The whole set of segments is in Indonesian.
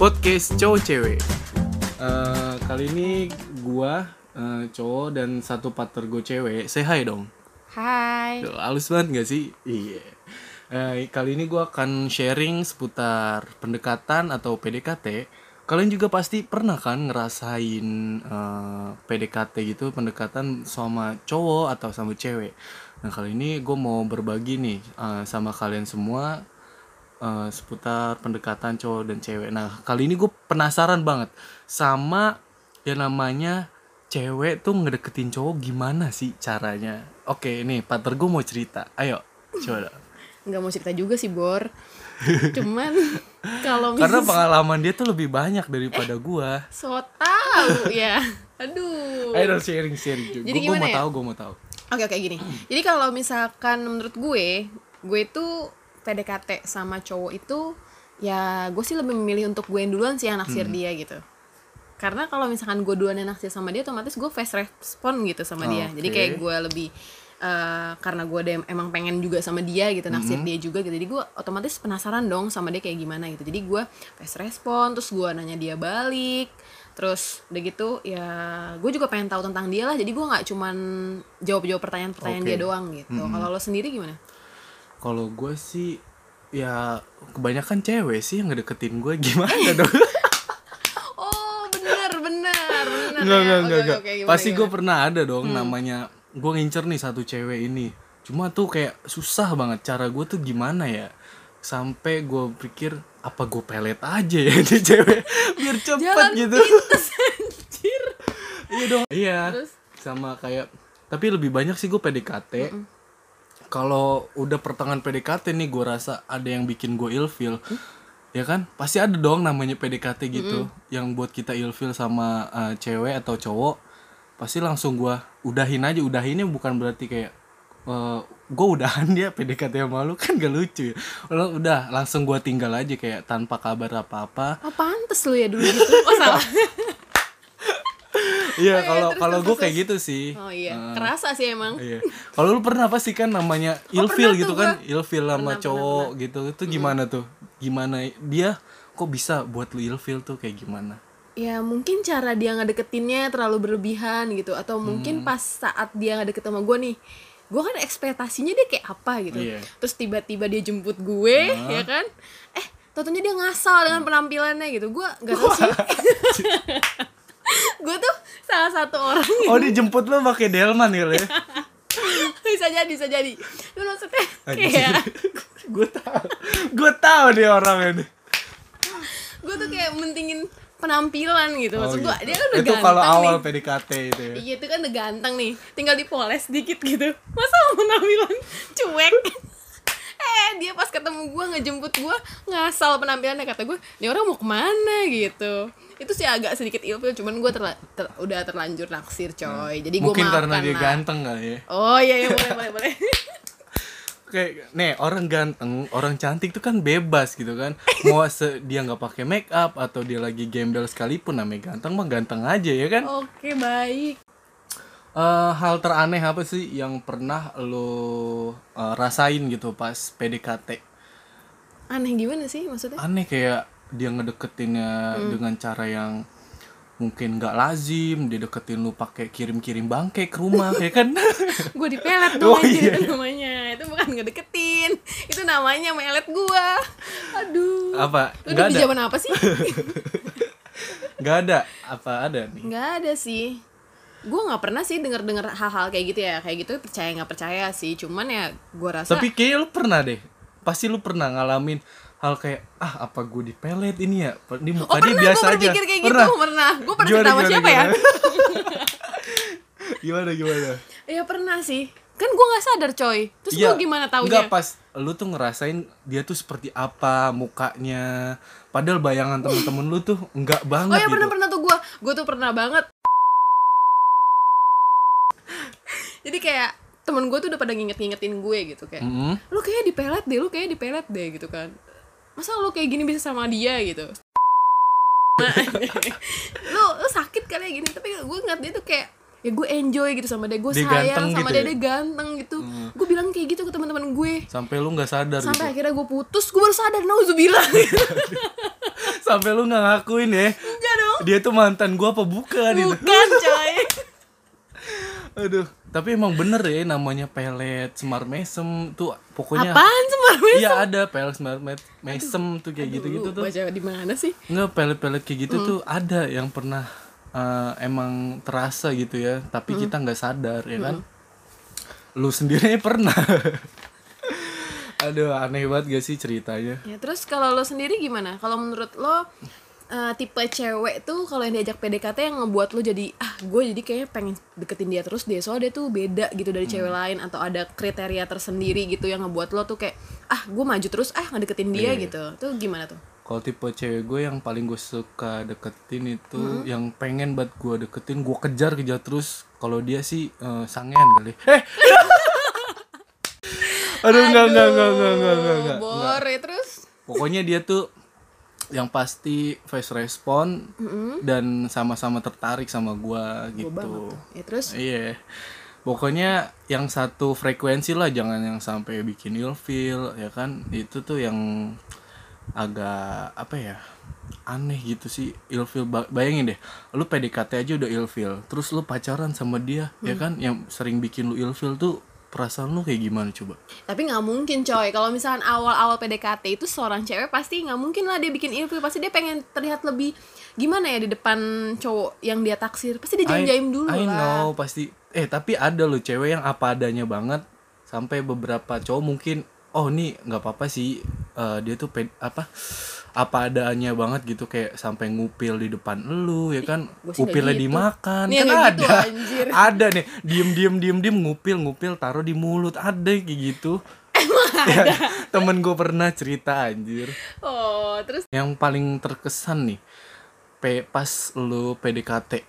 podcast cowok cewek. Eh, kali ini gua eh, cowok dan satu partner gue cewek. Say hi dong. Hai. Duh, halus banget gak sih? Iya. Eh, kali ini gua akan sharing seputar pendekatan atau PDKT. Kalian juga pasti pernah kan ngerasain eh, PDKT gitu, pendekatan sama cowok atau sama cewek. Nah kali ini gue mau berbagi nih eh, sama kalian semua eh, seputar pendekatan cowok dan cewek. Nah kali ini gue penasaran banget sama yang namanya cewek tuh ngedeketin cowok gimana sih caranya. Oke nih partner gue mau cerita. Ayo coba. Nggak mau cerita juga sih, Bor. Cuman kalau Karena mis- pengalaman dia tuh lebih banyak daripada gua. so tahu ya. Aduh. Ayo dong sharing sharing juga. Jadi Gue gimana mau ya? tahu, gue mau tahu. Oke oke gini. Jadi kalau misalkan menurut gue, gue tuh PDKT sama cowok itu ya gue sih lebih memilih untuk gue yang duluan sih yang naksir Hmm. dia gitu. Karena kalau misalkan gue duluan yang naksir sama dia otomatis gue fast respon gitu sama dia. Jadi kayak gue lebih eh, karena gue emang pengen juga sama dia gitu naksir Hmm. dia juga gitu jadi gue otomatis penasaran dong sama dia kayak gimana gitu jadi gue fast respon terus gue nanya dia balik terus udah gitu ya gue juga pengen tahu tentang dia lah jadi gue nggak cuman jawab jawab pertanyaan pertanyaan Oke. dia doang gitu kalau lo sendiri gimana Kalau gue sih ya kebanyakan cewek sih yang ngedeketin gue gimana dong? oh benar benar benar Enggak, ya. oke, gimana, Pasti gue? Hmm. pernah ada dong namanya gue ngincer nih satu cewek ini. Cuma tuh kayak susah banget cara gue tuh gimana ya? Sampai gue pikir apa gue pelet aja ya di cewek biar cepet jalan gitu. iya dong. Iya. Terus? Sama kayak tapi lebih banyak sih gue PDKT. Kalau udah pertengahan PDKT nih gue rasa ada yang bikin gue ilfeel. Ya kan? Pasti ada dong namanya PDKT gitu yang buat kita ilfeel sama uh, cewek atau cowok. Pasti langsung gue udahin aja. Udahinnya bukan berarti kayak gue udahan dia PDKT sama lu kan gak lucu ya. Lo udah langsung gue tinggal aja kayak tanpa kabar apa-apa. oh pantes lu ya dulu gitu oh salah Iya, iya, kalau kalau gue kayak gitu sih. oh iya Uh, kerasa sih emang Iya. Kalau lu pernah apa sih kan namanya Oh, pernah gitu kan? Ilfeel sama Pernah, cowok gitu. Itu gimana tuh? Gimana dia kok bisa buat lu ilfeel tuh kayak gimana? ya mungkin cara dia ngedeketinnya terlalu berlebihan gitu atau Hmm. mungkin pas saat dia ngedeket sama gue nih gue kan ekspektasinya dia kayak apa gitu Iya. terus tiba-tiba dia jemput gue ya kan eh tentunya dia ngasal dengan penampilannya gitu gue gak tau sih gue tuh salah satu orang Oh, dijemput lu pakai delman ya, ya? bisa jadi bisa jadi itu maksudnya Anjir. kayak gue tahu. Gue tahu dia orangnya nih. gue tuh kayak mentingin penampilan gitu maksud gue gitu. dia kan udah Itu ganteng kalau nih awal PDKT itu ya. Iya itu kan udah ganteng nih Tinggal dipoles dikit gitu Masa mau penampilan cuek Eh dia pas ketemu gue ngejemput gue Ngasal penampilannya Kata gue Ini orang mau ke mana gitu Itu sih agak sedikit ilfil Cuman gue terla- ter- udah terlanjur naksir coy Jadi gue Mungkin karena dia lah. ganteng kali ya. Oh iya iya boleh boleh boleh Kayak nih orang ganteng, orang cantik tuh kan bebas gitu kan. Mau se- dia nggak pakai make up atau dia lagi gembel sekalipun namanya ganteng mah ganteng aja ya kan. Oke baik Eh, hal teraneh apa sih yang pernah lo eh, rasain gitu pas PDKT? Aneh gimana sih maksudnya Aneh kayak dia ngedeketinnya Hmm. dengan cara yang mungkin nggak lazim, dia deketin lu pakai kirim-kirim bangke ke rumah ya kan? Gue dipelet Oh, dong anjir, iya. itu namanya Itu bukan ngedeketin Itu namanya melet gue Aduh apa? Lu Nggak di ada. zaman apa sih? Nggak ada. Apa ada nih? nggak ada sih gue nggak pernah sih dengar dengar hal-hal kayak gitu ya kayak gitu percaya nggak percaya sih cuman ya gue rasa Tapi kayaknya lu pernah deh. Pasti lu pernah ngalamin hal kayak ah apa gue dipelet ini ya? Di muka oh dia pernah biasa gue aja. kayak pernah. gitu pernah gue pernah Gimana, cerita sama gimana, siapa ya gimana gimana? ya pernah sih kan gue nggak sadar coy terus Iya, gue gimana taunya Enggak pas lu tuh ngerasain dia tuh seperti apa mukanya. Padahal bayangan temen-temen lu tuh enggak banget oh ya gitu. pernah pernah tuh gue gue tuh pernah banget jadi kayak temen gue tuh udah pada nginget-ngingetin gue gitu kayak Mm-mm. lu kayaknya dipelet deh lu kayaknya dipelet deh gitu kan masa lu kayak gini bisa sama dia gitu Nah, lu lu sakit kali ya gini tapi gue ngeliat dia tuh kayak ya gue enjoy gitu sama dia gue Dia sayang sama gitu dia ya? dia ganteng gitu gue bilang kayak gitu ke teman-teman gue Sampai lu nggak sadar sampai gitu. akhirnya gue putus gue baru sadar nauzubillah Sampai lu nggak ngakuin ya. enggak dong Dia tuh mantan gua apa bukan itu? bukan coy Aduh, tapi emang bener ya namanya pelet semar mesem tuh pokoknya apaan sebenarnya Iya ada pelet semar me- mesem tuh kayak gitu-gitu tuh. baca di mana sih Enggak pelet-pelet kayak gitu tuh ada yang pernah eh, emang terasa gitu ya, tapi kita nggak sadar ya kan. Lu sendiri pernah. Aduh, aneh banget gak sih ceritanya? ya terus kalau lo sendiri gimana kalau menurut lo eh, tipe cewek tuh kalau yang diajak PDKT yang ngebuat lo jadi ah gue jadi kayaknya pengen deketin dia terus deh soalnya dia tuh beda gitu dari cewek lain atau ada kriteria tersendiri gitu yang ngebuat lo tuh kayak ah gue maju terus ah ngedeketin dia gitu tuh gimana tuh Kalau tipe cewek gue yang paling gue suka deketin itu yang pengen buat gue deketin, gue kejar kejar terus. Kalau dia sih eh, sangean kali. Eh. Aduh, enggak, enggak, enggak, enggak, enggak, enggak, enggak. bore terus Pokoknya dia tuh yang pasti face respon dan sama-sama tertarik sama gua gitu. ya terus Iya. Pokoknya yang satu frekuensi lah, jangan yang sampai bikin ilfeel ya kan. Itu tuh yang agak apa ya? aneh gitu sih ilfeel Ba- bayangin deh lu PDKT aja udah ilfeel terus lu pacaran sama dia ya kan yang sering bikin lu ilfeel tuh perasaan lu kayak gimana coba? Tapi nggak mungkin coy. Kalau misalkan awal-awal PDKT itu seorang cewek pasti nggak mungkin lah dia bikin ilfil. Pasti dia pengen terlihat lebih gimana ya di depan cowok yang dia taksir. Pasti dia jaim-jaim dulu I lah. know pasti. Eh tapi ada loh cewek yang apa adanya banget sampai beberapa cowok mungkin oh nih nggak apa-apa sih eh, dia tuh ped- apa apa adanya banget gitu kayak sampai ngupil di depan lu ya kan? ngupilnya gitu. dimakan. Nih, kan ada. gitu, anjir. ada nih. Diem diem diem diem ngupil ngupil taruh di mulut. Ada kayak gitu. Ya, temen gue pernah cerita anjir. Oh terus? Yang paling terkesan nih P pas lu PDKT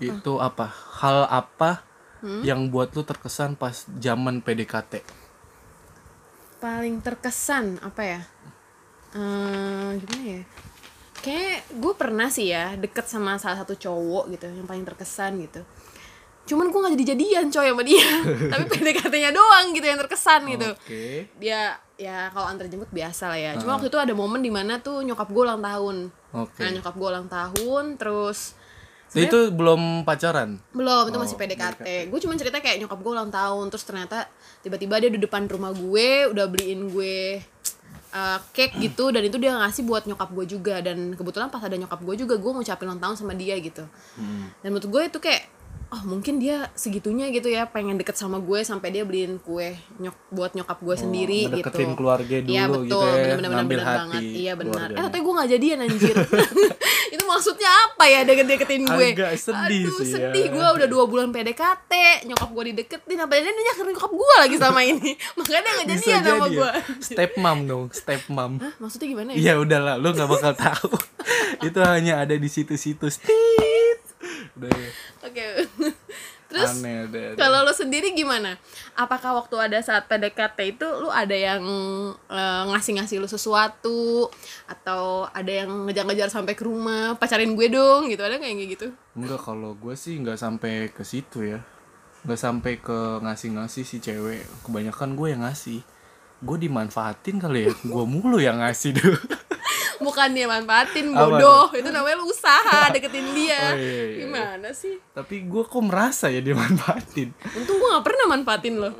itu apa? Hal apa Hmm? yang buat lu terkesan pas zaman PDKT paling terkesan apa ya? Eh, gimana ya? Kayak gue pernah sih ya deket sama salah satu cowok gitu yang paling terkesan gitu. Cuman gue gak jadi jadian coy sama dia. Tapi PDKT-nya doang gitu yang terkesan gitu. Oke. Dia ya kalau antar jemput biasa lah ya. Cuma waktu itu ada momen di mana tuh nyokap gue ulang tahun. Oke. Nah nyokap gue ulang tahun terus Jadi itu belum pacaran belum itu masih Oh, PDKT gue cuma cerita kayak nyokap gue ulang tahun terus ternyata tiba-tiba dia di depan rumah gue udah beliin gue uh, cake gitu dan itu dia ngasih buat nyokap gue juga dan kebetulan pas ada nyokap gue juga gue ngucapin ulang tahun sama dia gitu Hmm. dan menurut gue itu kayak oh mungkin dia segitunya gitu ya pengen deket sama gue sampai dia beliin kue nyok buat nyokap gue sendiri gitu Oh, keluarga dulu Iya gitu betul, ya, bener-bener ngambil bener hati banget. Iya benar. Eh tapi gue gak jadian anjir. maksudnya apa ya deket-deketin gue? Agak sedih Aduh, sih ya. sedih gue udah dua bulan PDKT, nyokap gue dideketin, apa dia nyakitin nyokap gue lagi sama ini. Makanya gak jadian jadi sama ya. gue. step mom dong step mom Hah, maksudnya gimana ya? Iya udahlah, lu nggak bakal tahu. itu hanya ada di situs-situs. Tit. Udah ya. Oke. Terus kalau lo sendiri gimana? Apakah waktu ada saat PDKT itu lu ada yang eh, ngasih-ngasih lu sesuatu atau ada yang ngejar-ngejar sampai ke rumah, pacarin gue dong gitu. Ada nggak yang kayak gitu? Enggak kalau gue sih nggak sampai ke situ ya. Nggak sampai ke ngasih-ngasih si cewek. Kebanyakan gue yang ngasih. Gue dimanfaatin kali ya. Gue mulu yang ngasih dulu. bukan dia manfaatin bodoh itu namanya lu usaha deketin dia Oh, iya, iya, iya. gimana sih Tapi gue kok merasa ya dimanfaatin. untung gua gak pernah manfaatin lo.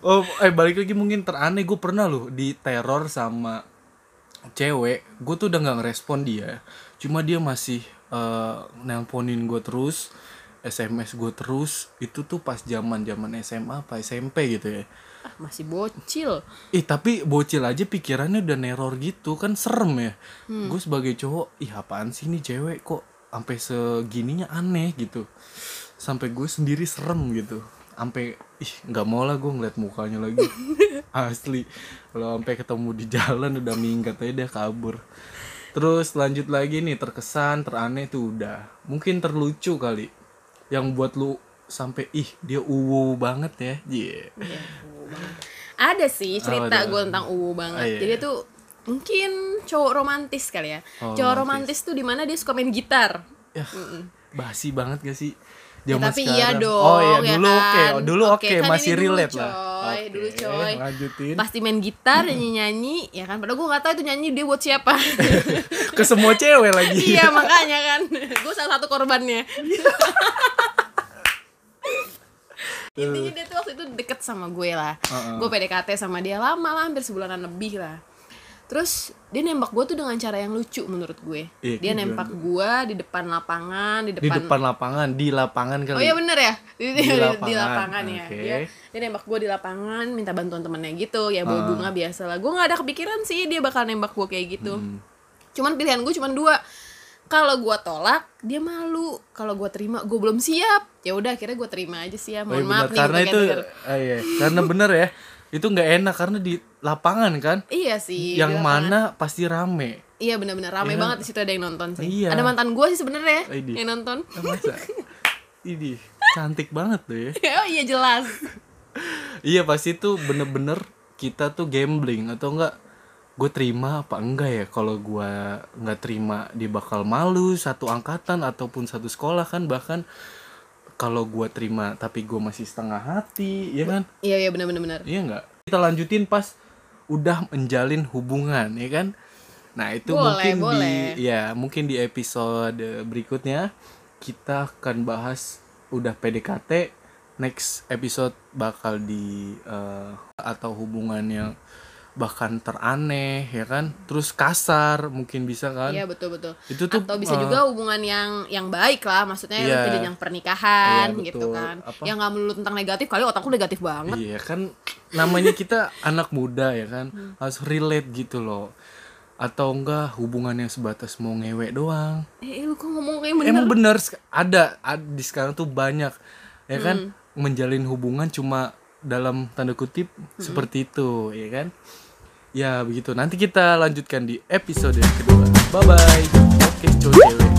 Oh, eh balik lagi mungkin teraneh gue pernah loh diteror sama cewek. Gue tuh udah nggak ngerespon dia. Cuma dia masih eh, nelponin gue terus, SMS gue terus. Itu tuh pas zaman zaman SMA apa SMP gitu ya. ah, masih bocil Ih tapi bocil aja pikirannya udah neror gitu kan serem ya. Gue sebagai cowok, ih apaan sih ini cewek kok sampai segininya aneh gitu. Sampai gue sendiri serem gitu. Sampai ih nggak mau lah gue ngeliat mukanya lagi. Asli. Kalau sampai ketemu di jalan udah minggat aja dia kabur. Terus lanjut lagi nih terkesan, teraneh tuh udah. Mungkin terlucu kali. Yang buat lu sampai ih dia uwu banget ya. Iya. ada sih cerita ada. gue tentang uwu banget Ah, iya. jadi tuh mungkin cowok romantis kali ya Oh, cowok romantis tuh di mana dia suka main gitar Ya, basi banget gak sih? Ya, tapi iya sekarang. dong Oh iya, ya dulu oke. kan? Oh, Dulu oke, kan masih ini dulu, relate lah. Coy. Oke, dulu coy. lanjutin. Pasti main gitar nyanyi nyanyi ya kan? Padahal gue nggak tahu itu nyanyi dia buat siapa. Ke semua cewek lagi. Iya makanya kan. Gue salah satu korbannya. Intinya dia tuh waktu itu deket sama gue lah. Heeh. gue PDKT sama dia lama lah hampir sebulanan lebih lah terus dia nembak gue tuh dengan cara yang lucu menurut gue. Iya, dia nembak gue di depan lapangan di di depan, depan lapangan di lapangan kali. Oh iya bener ya? Di, di, Di di lapangan, lapangan ya dia dia nembak gue di lapangan minta bantuan temennya gitu. Ya bawa bunga biasa lah. Gue nggak ada kepikiran sih dia bakal nembak gue kayak gitu. Hmm. cuman pilihan gue cuman dua kalau gue tolak dia malu kalau gue terima gue belum siap ya udah akhirnya gue terima aja sih ya Oh, iya mohon maaf benar. nih karena itu denger. ah, iya. karena bener ya itu nggak enak karena di lapangan kan iya sih yang mana pasti rame iya benar-benar ramai Iya. banget di situ ada yang nonton sih Iya. ada mantan gue sih sebenarnya Ini. yang nonton masa ini cantik banget tuh ya oh iya jelas iya pasti tuh bener-bener kita tuh gambling atau enggak gue terima apa enggak ya? Kalau gue nggak terima dia bakal malu satu angkatan ataupun satu sekolah kan bahkan kalau gue terima tapi gue masih setengah hati ya kan? Iya iya benar-benar benar iya nggak? Kita lanjutin pas udah menjalin hubungan ya kan? Nah itu Boleh, mungkin boleh. di ya mungkin di episode berikutnya kita akan bahas udah PDKT next episode bakal di eh, atau hubungan yang bahkan teraneh ya kan? Terus kasar mungkin bisa kan? Iya betul betul. Itu tuh atau bisa eh, juga hubungan yang yang baik lah maksudnya Iya. yang pernikahan Iya, gitu betul. kan. Apa? yang nggak melulu tentang negatif kali otakku negatif banget. Iya kan namanya kita anak muda ya kan? Harus relate gitu loh. Atau enggak hubungan yang sebatas mau ngewek doang. Eh lu kok ngomong kayak bener? Emang bener ada, ada di sekarang tuh banyak ya kan? Menjalin hubungan cuma dalam tanda kutip seperti itu ya kan ya begitu. Nanti kita lanjutkan di episode kedua. Bye bye oke cowok cewek